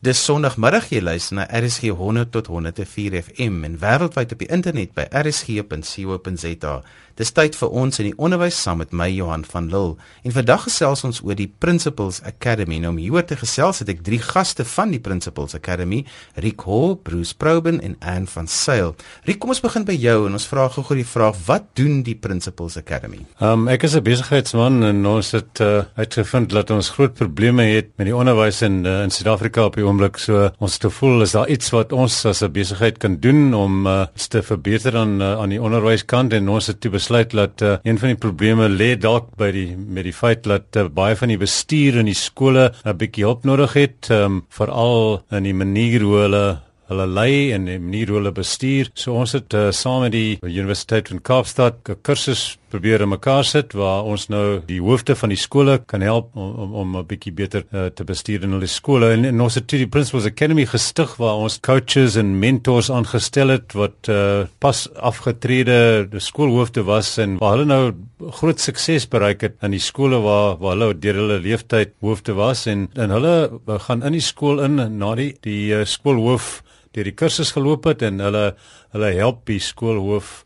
Dis Sondagmiddag jy luister na RSG 100 tot 104 FM en wêreldwyd op die internet by rsg.co.za. Dis tyd vir ons in die onderwys saam met my Johan van Lille. En vandag gesels ons oor die Principles Academy. Nou om hieroor te gesels het ek drie gaste van die Principles Academy, Rick Hall, Bruce Proben en Anne van Sail. Rick, kom ons begin by jou en ons vra gou-gou die vraag: Wat doen die Principles Academy? Um, ek is 'n besigheidsman en ons het uh, uitgevind dat ons groot probleme het met die onderwys in uh, in Suid-Afrika op die oomblik. So ons het gevoel is daar iets wat ons as 'n besigheid kan doen om uh, te verbeter aan uh, aan die onderwyskant en ons het toe besluit dat uh, een van die probleme lê dalk by die met die feit dat uh, baie van die bestuur in die skole 'n bietjie hulp nodig het, um, veral in die manier hoe hulle hulle lei en die manier hoe hulle bestuur. So ons het uh, saam met die Universiteit van Kaapstad 'n kursus probeer in mekaar sit waar ons nou die hoofde van die skole kan help om om, om 'n bietjie beter uh, te bestuur in hulle skole en, en ons het die Principles Academy gestig waar ons coaches en mentors aangestel het wat uh, pas afgetrede skoolhoofde was en waar hulle nou groot sukses bereik het in die skole waar waar hulle deur hulle leeftyd hoofde was en en hulle gaan in die skool in na die die uh, skoolhoof deur die kursus geloop het en hulle hulle help die skoolhoof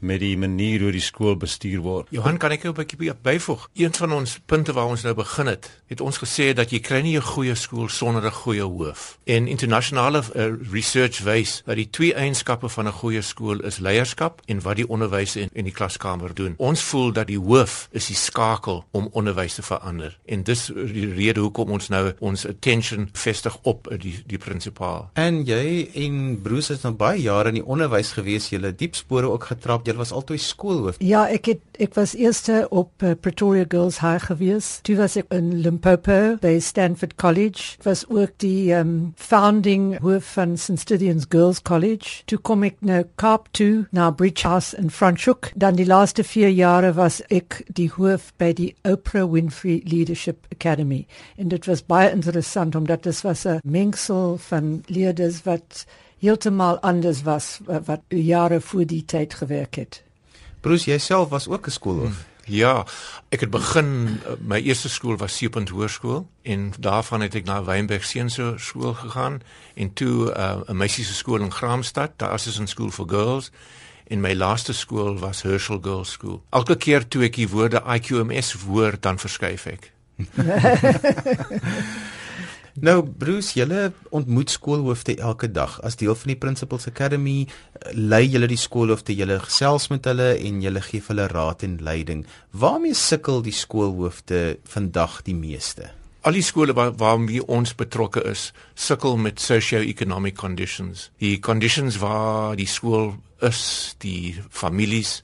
met die manier hoe die skool bestuur word. Johan, kan ek jou 'n bietjie byvoeg? Een van ons punte waar ons nou begin het, het ons gesê dat jy kry nie 'n goeie skool sonder 'n goeie hoof. En internasionale uh, research wys dat die twee eienskappe van 'n goeie skool is leierskap en wat die onderwysers in, in die klaskamer doen. Ons voel dat die hoof is die skakel om onderwys te verander. En dis die rede hoekom ons nou ons attention vestig op die die prinsipaal. En jy en Bruce het nou baie jare in die onderwys gewees, jy het diep spore ook getrap jy was altyd skoolhoof. Ja, ek het ek was eerste op uh, Pretoria Girls High gewees. Toe was ek in Limpopo by Stanford College. Ek was ook die um, founding hoof van St. Stithians Girls College. Toe kom ek na Kaap toe, na Bridge House in Franschhoek. Dan die laaste 4 jare was ek die hoof by die Oprah Winfrey Leadership Academy. En dit was baie interessant omdat dit was 'n mengsel van leerders wat heeltemal anders was wat jare voor die tyd gewerk het. Bruce, jouself was ook 'n skoolhoof. Hmm. Ja, ek het begin my eerste skool was Seepunt Hoërskool en daarvan het ek na Wynberg Seunsou skool gegaan en toe uh, 'n meisie se skool in Graamsstad, daar is 'n skool vir girls en my laaste skool was Herschel Girls School. Elke keer toe ek die woorde IQMS hoor, dan verskuif ek. Nou Bruce, julle ontmoet skoolhoofde elke dag as deel van die Principles Academy. Lei julle die skoolhoofde, julle gesels met hulle en julle gee hulle raad en leiding. Waarmee sukkel die skoolhoofde vandag die meeste? Al die skole waar waarmee ons betrokke is, sukkel met socio-economic conditions. Die conditions waar die skool is, die families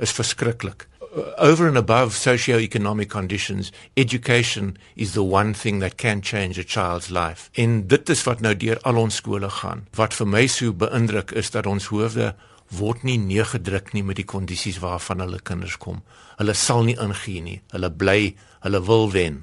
is verskriklik. Over and above socio-economic conditions, education is the one thing that can change a child's life. En dit is wat nou deur al ons skole gaan. Wat vir my so beïndruk is dat ons hoofde word nie neergedruk nie met die kondisies waarvan hulle kinders kom. Hulle sal nie ingee nie. Hulle bly, hulle wil wen.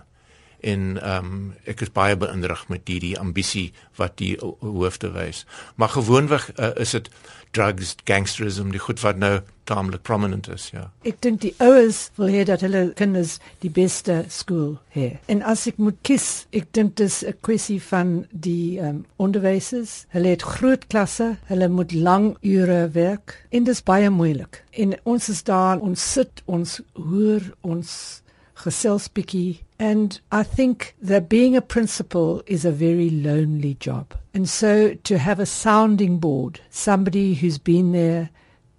En ehm um, ek is baie beïndruk met die die ambisie wat die hoofde wys. Maar gewoonweg uh, is dit drugs, gangsterism, die goed wat nou taamlik prominent is, ja. Ek dink die ouers wil hê dat hulle kinders die beste skool hê. En as ek moet kies, ek dink dis 'n kwessie van die um, onderwysers. Hulle het groot klasse, hulle moet lang ure werk en dit is baie moeilik. En ons is daar, ons sit, ons hoor, ons gesels bietjie and I think that being a principal is a very lonely job. And so to have a sounding board, somebody who's been there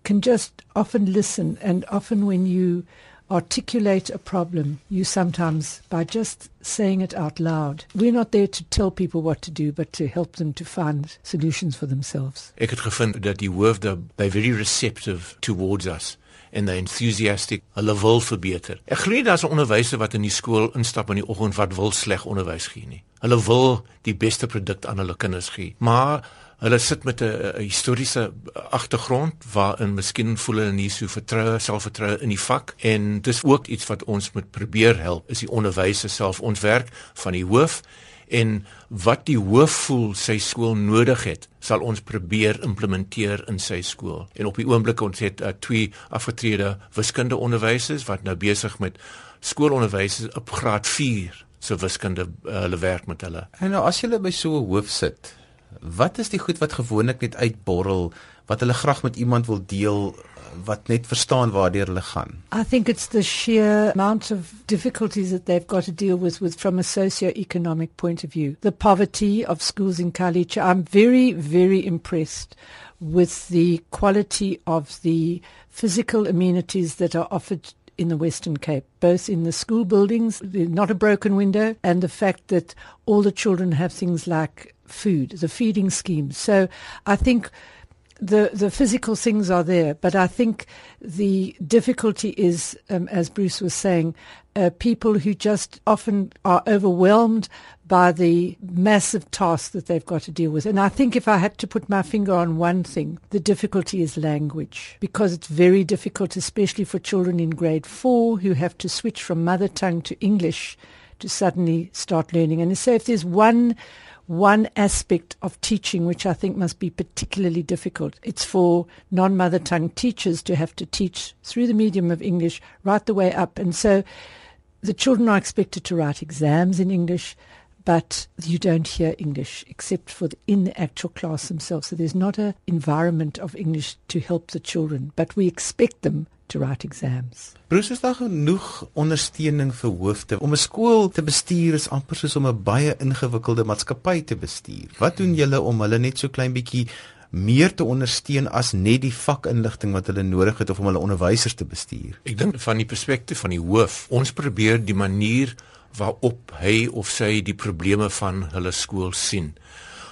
can just often listen and often when you articulate a problem, you sometimes, by just saying it out loud, we're not there to tell people what to do, but to help them to find solutions for themselves. Ek het gevind dat die hoofde by very receptive towards us en they enthusiastic hulle wil verbeter. Ek glo daar's 'n onderwyser wat in die skool instap in die oggend wat wil sleg onderwys gee nie. Hulle wil die beste produk aan hulle kinders gee. Maar hulle sit met 'n historiese agtergrond waarin miskien voel hulle nie so vertroue, selfvertroue in die vak en dis ook iets wat ons moet probeer help is die onderwysers self ons werk van die hoof en wat die hoof voel sy skool nodig het, sal ons probeer implementeer in sy skool. En op die oomblik ons het uh, twee afgetrede wiskunde onderwysers wat nou besig met skoolonderwys op graad 4 se wiskunde uh, hulle werk met hulle. En nou as jy by so 'n hoof sit, wat is die goed wat gewoonlik net uitborrel wat hulle graag met iemand wil deel eh, wat net verstaan hulle gaan. I think it's the sheer amount of difficulties that they've got to deal with with from a socio-economic point of view. The poverty of schools in Kalicha. I'm very very impressed with the quality of the physical amenities that are offered in the Western Cape, both in the school buildings, not a broken window, and the fact that all the children have things like food, the feeding scheme. So I think the the physical things are there, but I think the difficulty is, um, as Bruce was saying, uh, people who just often are overwhelmed by the massive task that they've got to deal with. And I think if I had to put my finger on one thing, the difficulty is language, because it's very difficult, especially for children in grade four who have to switch from mother tongue to English to suddenly start learning. And so if there's one one aspect of teaching which I think must be particularly difficult. It's for non mother tongue teachers to have to teach through the medium of English right the way up. And so the children are expected to write exams in English, but you don't hear English except for the, in the actual class themselves. So there's not an environment of English to help the children, but we expect them to write exams. Bruce is daar genoeg ondersteuning vir hoofde om 'n skool te bestuur is amper soos om 'n baie ingewikkelde maatskappy te bestuur. Wat doen julle om hulle net so klein bietjie meer te ondersteun as net die vakinligting wat hulle nodig het of om hulle onderwysers te bestuur? Ek dink van die perspektief van die hoof, ons probeer die manier waarop hy of sy die probleme van hulle skool sien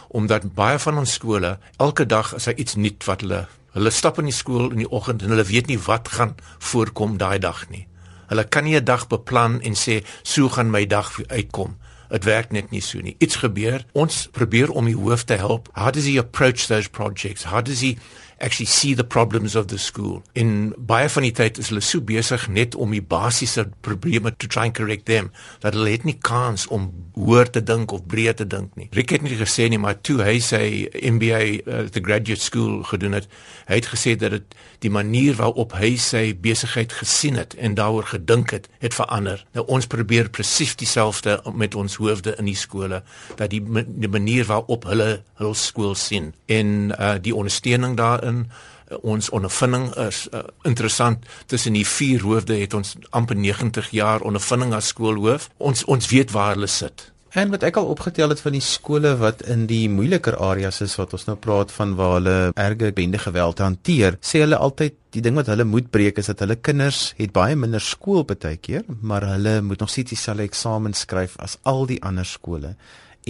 omdat baie van ons skole elke dag is daar iets nuut wat hulle Hulle stap in die skool in die oggend en hulle weet nie wat gaan voorkom daai dag nie. Hulle kan nie 'n dag beplan en sê so gaan my dag uitkom. Dit werk net nie so nie. Iets gebeur. Ons probeer om die hoof te help. How does he approach those projects? How does he actually see the problems of the school. In baie van die tyd is hulle so besig net om die basiese probleme to try and correct them dat hulle het nie kans om hoër te dink of breër te dink nie. Rick het nie gesê nie, maar toe hy sy MBA uh, the graduate school gedoen het, hy het gesê dat dit die manier waarop hy sy besigheid gesien het en daaroor gedink het, het verander. Nou ons probeer presies dieselfde met ons hoofde in die skole dat die, die manier waarop hulle hul skool sien en uh, die ondersteuning daar in. Uh, ons ondervinding is uh, interessant. Tussen die vier hoofde het ons amper 90 jaar ondervinding as skoolhoof. Ons ons weet waar hulle sit. En wat ek al opgetel het van die skole wat in die moeiliker areas is wat ons nou praat van waar hulle erge bende geweld hanteer, sê hulle altyd die ding wat hulle moet breek is dat hulle kinders het baie minder skool baie keer, maar hulle moet nog steeds dieselfde eksamen skryf as al die ander skole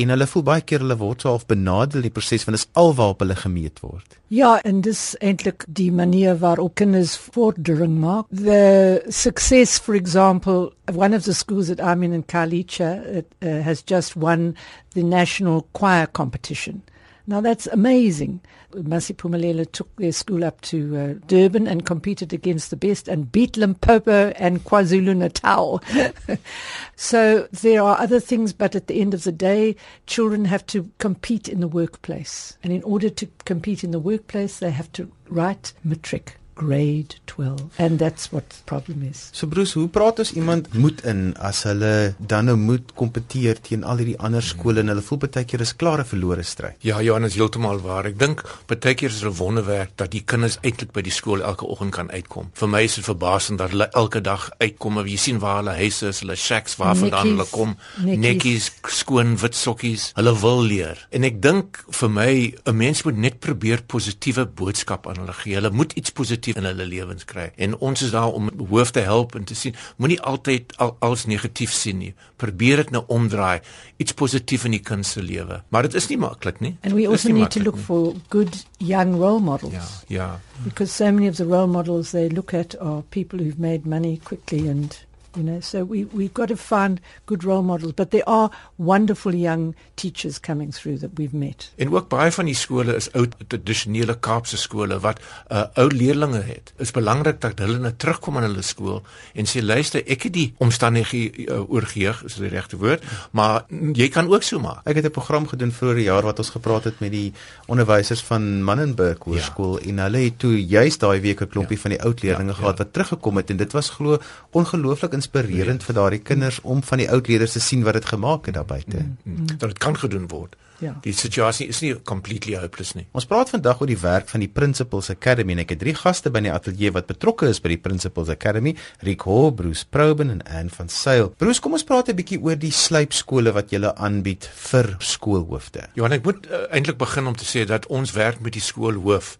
en hulle voel baie keer hulle word so half benadeel in die proses want dit is alwaarop hulle gemeet word. Ja, en dis eintlik die manier waarop kinders vordering maak. The success for example one of the schools that I'm in in Kalicha it, uh, has just won the national choir competition. Now that's amazing. Masi Pumalele took their school up to uh, Durban and competed against the best and beat Limpopo and KwaZulu Natal. so there are other things, but at the end of the day, children have to compete in the workplace. And in order to compete in the workplace, they have to write matric. Grade 12 and that's what the problem is. So Bruce, hoe praat ons iemand moed in as hulle dan nou moet kompeteer teen al hierdie ander skole en hulle voel baie keer is klare verlore stryd. Ja, Johan is heeltemal waar. Ek dink baie keer is dit 'n wonderwerk dat die kinders eintlik by die skool elke oggend kan uitkom. Vir my is dit verbasend dat hulle elke dag uitkom en jy sien waar hulle huise is, hulle shacks waar vandaan hulle kom, netjies, skoon wit sokkies. Hulle wil leer. En ek dink vir my 'n mens moet net probeer positiewe boodskap aan hulle gee. Hulle moet iets positief positief in hulle lewens kry. En ons is daar om hoof te help en te sien, moenie altyd al, alles negatief sien nie. Probeer dit nou omdraai, iets positief in die kind se lewe. Maar dit is nie maklik nie. And we also need to look nie. for good young role models. Ja, ja. Because so many of the role models they look at are people who've made money quickly and you know so we we've got to find good role models but there are wonderful young teachers coming through that we've met en ook baie van die skole is ou tradisionele Kaapse skole wat uh, ou leerdlinge het is belangrik dat hulle net terugkom aan hulle skool en sê luister ek het die omstandighede uh, oorgeeg is die regte woord maar jy kan ook so maak ek het 'n program gedoen vroeër jaar wat ons gepraat het met die onderwysers van Mannenberg Hoërskool ja. en hulle het toe juist daai week 'n klompie ja. van die oud leerdlinge ja, gehad ja. wat teruggekom het en dit was glo ongelooflik inspirerend vir daardie kinders om van die oud leerders te sien wat dit gemaak het daar buite. Mm, mm. Dat dit kan gedoen word. Ja. Die situasie is nie completely hopeless nie. Ons praat vandag oor die werk van die Principles Academy en ek het drie gaste by die ateljee wat betrokke is by die Principles Academy, Rick Ho, Bruce Proben en Anne van Sail. Bruce, kom ons praat 'n bietjie oor die slypskole wat jy aanbied vir skoolhoofde. Johan, ek moet uh, eintlik begin om te sê dat ons werk met die skoolhoof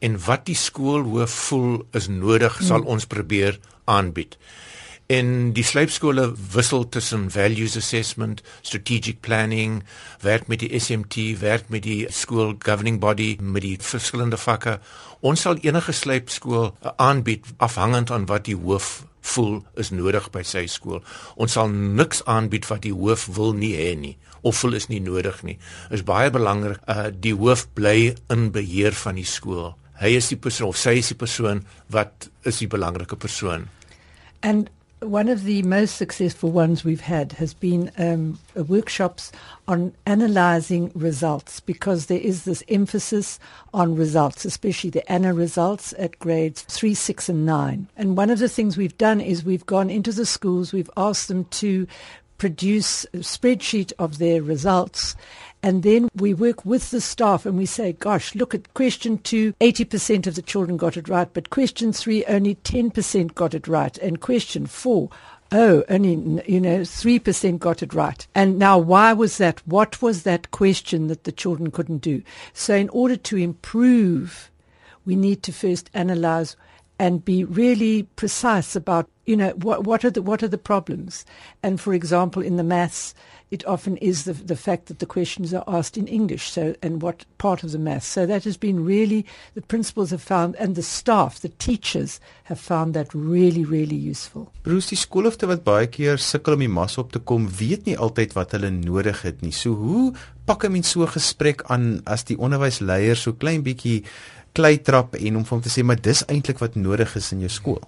en wat die skoolhoof voel is nodig, hmm. sal ons probeer aanbied en die slypskole wissel tussen values assessment, strategic planning, werk met die SMT, werk met die school governing body, met die verskillende vakke. Ons sal enige slypskool aanbied afhangend aan wat die hoof voel is nodig by sy skool. Ons sal niks aanbied wat die hoof wil nie hê nie of voel is nie nodig nie. Is baie belangrik uh die hoof bly in beheer van die skool. Hy is die persoon of sy is die persoon wat is die belangrike persoon. And one of the most successful ones we've had has been um, workshops on analyzing results because there is this emphasis on results, especially the ANA results at grades 3, 6, and 9. And one of the things we've done is we've gone into the schools, we've asked them to produce a spreadsheet of their results and then we work with the staff and we say, gosh, look at question two, 80% of the children got it right, but question three, only 10% got it right. And question four, oh, only, you know, 3% got it right. And now, why was that? What was that question that the children couldn't do? So, in order to improve, we need to first analyze and be really precise about, you know, what, what, are the, what are the problems? And for example, in the maths, it often is the, the fact that the questions are asked in English, so and what part of the math. So that has been really the principals have found, and the staff, the teachers have found that really, really useful. Bruce, die skoolhoofde wat baie keer sukkel om die mas op te kom, weet nie altyd wat hulle nodig het nie. So hoe pak 'n mens so 'n gesprek aan as die onderwysleier so klein bietjie klei trap en om vir hom te sê maar dis eintlik wat nodig is in jou skool.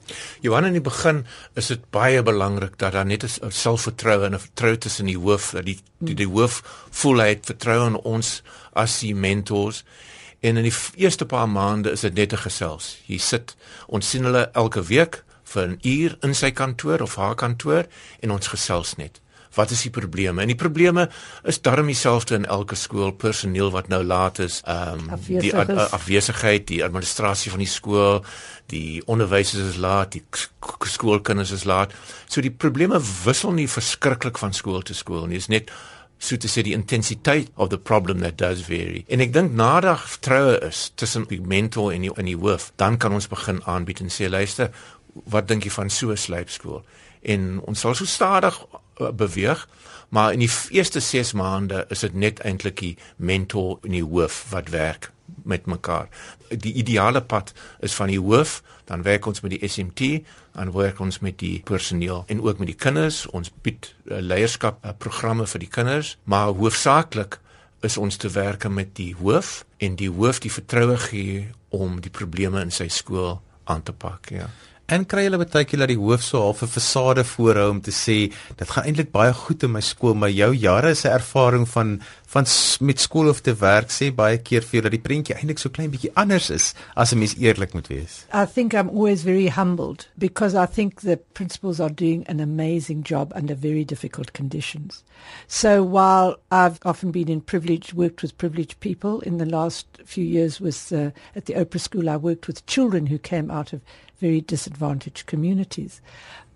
Johan in die begin is dit baie belangrik dat daar net 'n selfvertroue en 'n vertroue tussen die hoof dat die die, die hoof voel hy het vertroue in ons as die mentors. En in die eerste paar maande is dit net 'n gesels. Jy sit ons sien hulle elke week vir 'n uur in sy kantoor of haar kantoor en ons gesels net wat is die probleme? En die probleme is darm dieselfde in elke skool, personeel wat nou laat is, ehm um, die afwesigheid, die administrasie van die skool, die onderwysers is laat, die skoolkinders is laat. So die probleme wissel nie verskriklik van skool tot skool nie. Dit is net so te sê die intensiteit of the problem that does vary. En ek dink nadat vertroue is tussen die mentor en die in die hoof, dan kan ons begin aanbied en sê luister, wat dink jy van so 'n slypskool? En ons sal so stadig beweeg maar in die eerste 6 maande is dit net eintlik die mentor en die hoof wat werk met mekaar. Die ideale pad is van die hoof, dan werk ons met die SMT, dan werk ons met die personeel en ook met die kinders. Ons bied uh, leierskap uh, programme vir die kinders, maar hoofsaaklik is ons te werk met die hoof en die hoof die vertroue gee om die probleme in sy skool aan te pak, ja. En kry hulle baie keer dat die hoof so half 'n fasade voorhou om te sê dit gaan eintlik baie goed in my skool, maar jou jare se ervaring van van met skool of te werk sê baie keer vir dat die prentjie eintlik so klein bietjie anders is as 'n mens eerlik moet wees. I think I'm always very humbled because I think the principals are doing an amazing job under very difficult conditions. So while I've often been in privileged worked with privileged people in the last few years with uh, at the Oprah School I worked with children who came out of very disadvantaged communities.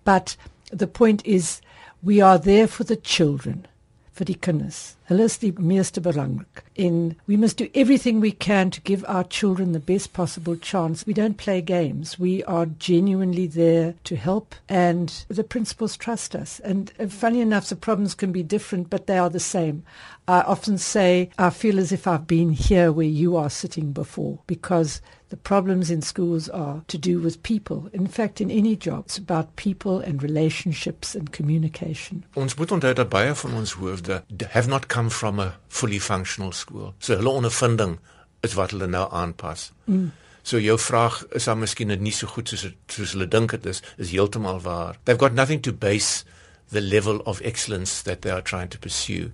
But the point is, we are there for the children, for the kinders. Hulle is die meeste belangrik. En we must do everything we can to give our children the best possible chance. We don't play games. We are genuinely there to help and the principals trust us. And uh, funny enough the problems can be different but they are the same. I often say I feel as if I've been here where you are sitting before because the problems in schools are to do with people. In fact, in any job, it's about people and relationships and communication. Ons moet onthou dat baie van ons hoofde have not come from a fully functional school. So hulle ondervinding is wat hulle nou aanpas. Mm. So jou vraag is dan miskien net nie so goed soos soos hulle dink dit is, is heeltemal waar. They've got nothing to base the level of excellence that they are trying to pursue.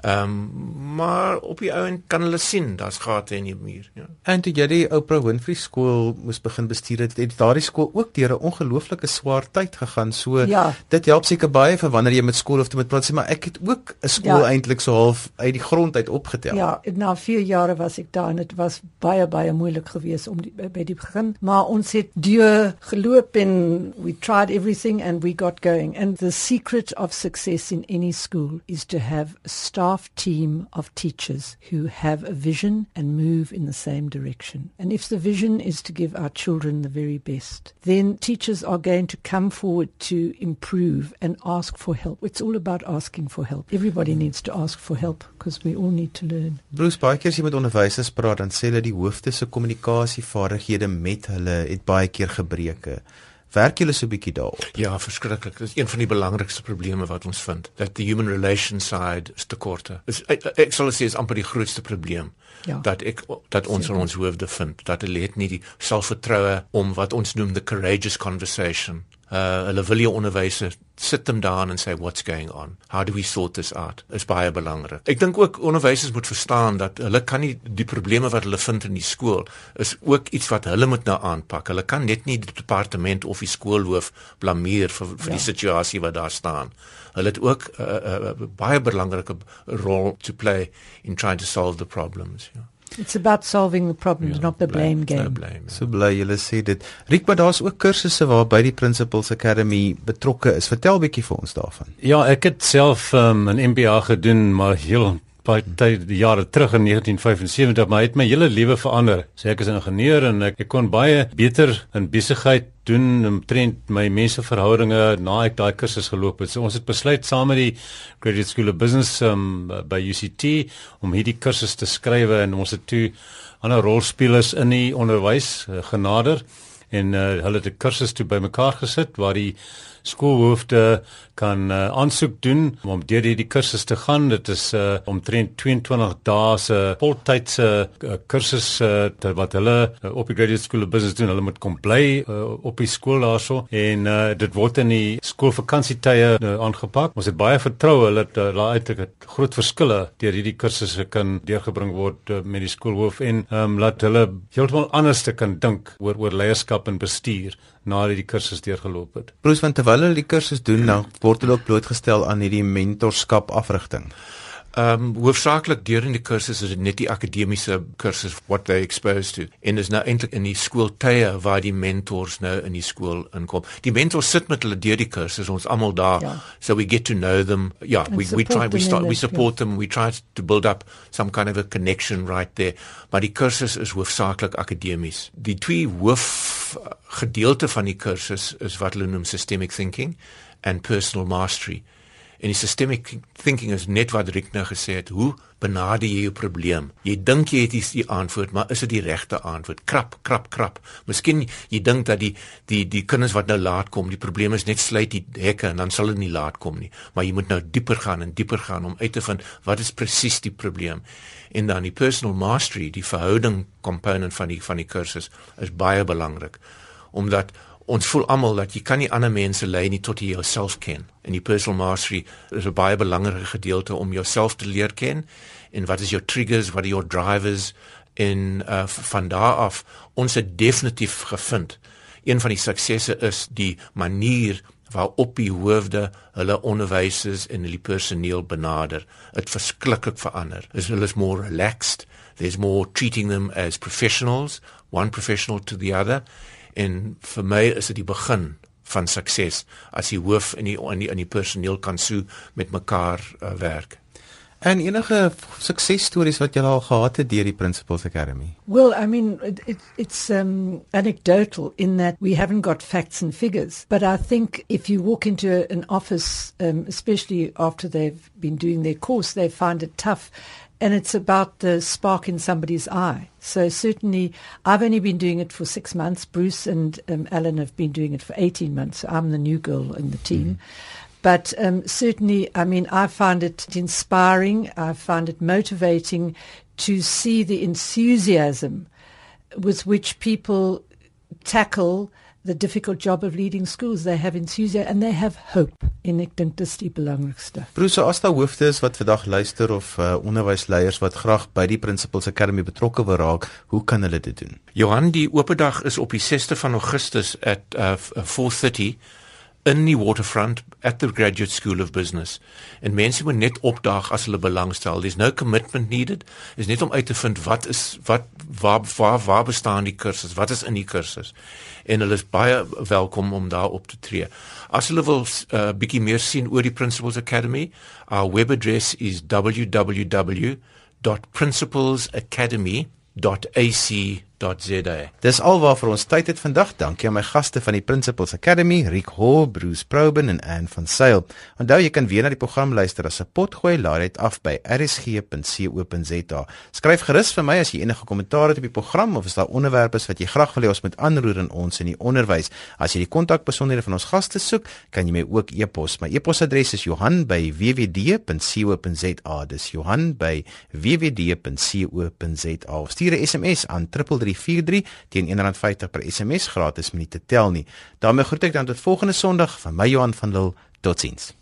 Ehm um, maar op die ouend kan hulle sien daar's gate in die muur, ja. En toe jy die Oprah Winfrey skool moes begin bestuur het, het daardie skool ook deur 'n ongelooflike swaar tyd gegaan. So Ja. dit help seker baie vir wanneer jy met skool of te met praat sê maar ek het ook 'n skool Ja. eintlik so half uit die grond uit opgetel. Ja, na 4 jare was ek daar en dit was baie baie moeilik geweest om die, by die begin, maar ons het deur geloop en we tried everything and we got going. And the secret of success in any school is to have a staff team of teachers who have a vision and move in the same direction. And if the vision is to give our children the very best, then teachers are going to come forward to improve and ask for help. It's all about asking for help. Everybody needs to ask for help because we all need to learn. Bruce baie keer as jy met onderwysers praat dan sê hulle die hoofde se kommunikasievaardighede met hulle het baie keer gebreke. Werk julle so 'n bietjie daarop? Ja, verskriklik. Dit is een van die belangrikste probleme wat ons vind, dat die human relation side is tekorte. Is ek, ek sal sê is amper die grootste probleem. Ja. Dat ek dat ons in ons hoofde vind dat hulle het nie die selfvertroue om wat ons noem the courageous conversation. Uh hulle wil jou onderwyse sit them down and say what's going on. How do we sort this out? Is baie belangrik. Ek dink ook onderwysers moet verstaan dat hulle kan nie die probleme wat hulle vind in die skool is ook iets wat hulle moet nou aanpak. Hulle kan net nie die departement of die skoolhoof blameer vir vir Ja. die situasie wat daar staan. Hulle het ook 'n uh, uh, uh, baie belangrike rol to play in trying to solve the problems. Ja. It's about solving the problems, Ja, not the blame No game. blame. Ja. So bly julle sê dit. Riek, maar daar's ook kursusse waarby die Principals Academy betrokke is. Vertel bietjie vir ons daarvan. Ja, ek het self um, 'n MBA gedoen, maar heel baie tyd jare terug in 1975, maar het my hele lewe verander. So ek is 'n ingenieur en ek, ek kon baie beter in besigheid doen omtrent my menseverhoudinge na ek daai kursus geloop het. So ons het besluit saam met die Graduate School of Business um, by UCT om hierdie kursus te skrywe en ons het toe ander rolspelers in die onderwys uh, genader en uh, hulle het 'n kursus toe bymekaar gesit waar die skoolhoofde kan uh, aansoek doen om deur hierdie kursus te gaan. Dit is uh, omtrent 22 dae se voltydse uh, kursus uh, wat hulle uh, op die Graduate School of Business doen. Hulle moet kom bly uh, op die skool daarso en uh, dit word in die skoolvakansietye uh, aangepak. Ons het baie vertroue dat uh, daar uiteindelik groot verskille deur hierdie kursusse kan deurgebring word uh, met die skoolhoof en um, laat hulle heeltemal anders te kan dink oor oor leierskap en bestuur nadat die kursus deurgeloop het. Bruce, want terwyl hulle die kursus doen, dan word hulle ook blootgestel aan hierdie mentorskap afrigting. Ehm um, hoofsaaklik in die kursus is dit net die akademiese kursus what they exposed to. En dis nou eintlik in die skooltye waar die mentors nou in die skool inkom. Die mentors sit met hulle deur die kursus, ons almal daar. Ja. So we get to know them. Yeah, And we we try we start we support them. We try to build up some kind of a connection right there. Maar die kursus is hoofsaaklik akademies. Die twee hoof gedeelte van die kursus is wat hulle noem systemic thinking and personal mastery. En die systemic thinking is net wat Rick nou gesê het, hoe benader jy jou probleem? Jy dink jy het die, die antwoord, maar is dit die regte antwoord? Krap, krap, krap. Miskien jy dink dat die die die kinders wat nou laat kom, die probleem is net sluit die hekke en dan sal hulle nie laat kom nie. Maar jy moet nou dieper gaan en dieper gaan om uit te vind wat is presies die probleem. En dan die personal mastery, die verhouding component van die van die kursus is baie belangrik omdat ons voel almal dat jy kan nie ander mense lei nie tot jy jouself ken. En die personal mastery is 'n baie belangrike gedeelte om jouself te leer ken en wat is jou triggers, wat is jou drivers en uh, van daar af ons het definitief gevind. Een van die suksesse is die manier waarop die hoofde hulle onderwysers en hulle personeel benader. Dit verskriklik verander. Is hulle is more relaxed. There's more treating them as professionals, one professional to the other en vir my is dit die begin van sukses as die hoof en die in die, in die personeel kan so met mekaar uh, werk. En enige suksesstories wat jy al gehad het deur die Principals Academy? Well, I mean, it, it, it's um, anecdotal in that we haven't got facts and figures. But I think if you walk into an office, um, especially after they've been doing their course, they find it tough. And it's about the spark in somebody's eye. So certainly, I've only been doing it for six months. Bruce and um, Alan have been doing it for 18 months. So I'm the new girl in the team. But um, certainly, I mean, I find it inspiring. I find it motivating to see the enthusiasm with which people tackle the difficult job of leading schools. They have enthusiasm and they have hope. En ek dink dis die belangrikste. Bruce, as daar hoofdes wat vandag luister of uh, onderwysleiers wat graag by die Principles Academy betrokke wil raak, hoe kan hulle dit doen? Johan, die oop dag is op die 6de van Augustus at uh, 4:30 in die waterfront at the graduate school of business. En mense moet net opdaag as hulle belangstel. There's no commitment needed. Is net om uit te vind wat is wat waar waar waar bestaan die kursus? Wat is in die kursus? En hulle is baie welkom om daar op te tree. As hulle wil 'n uh, bietjie meer sien oor die principles academy our web address is www.principlesacademy.ac www.rsg.za. Dis alwaar vir ons tyd het vandag. Dankie aan my gaste van die Principles Academy, Rick Hall, Bruce Proben en Anne van Sail. Onthou jy kan weer na die program luister as 'n potgooi laai dit af by rsg.co.za. Skryf gerus vir my as jy enige kommentaar het op die program of as daar onderwerpe is wat jy graag wil hê ons moet aanroer in ons in die onderwys. As jy die kontakbesonderhede van ons gaste soek, kan jy my ook e-pos. My e-posadres is Johan@wwd.co.za. Dis Johan@wwd.co.za. Stuur 'n SMS aan 33 0343 teen R1.50 per SMS gratis minute tel nie. daarmee groet ek dan tot volgende Sondag van my Johan van Lille. Totsiens.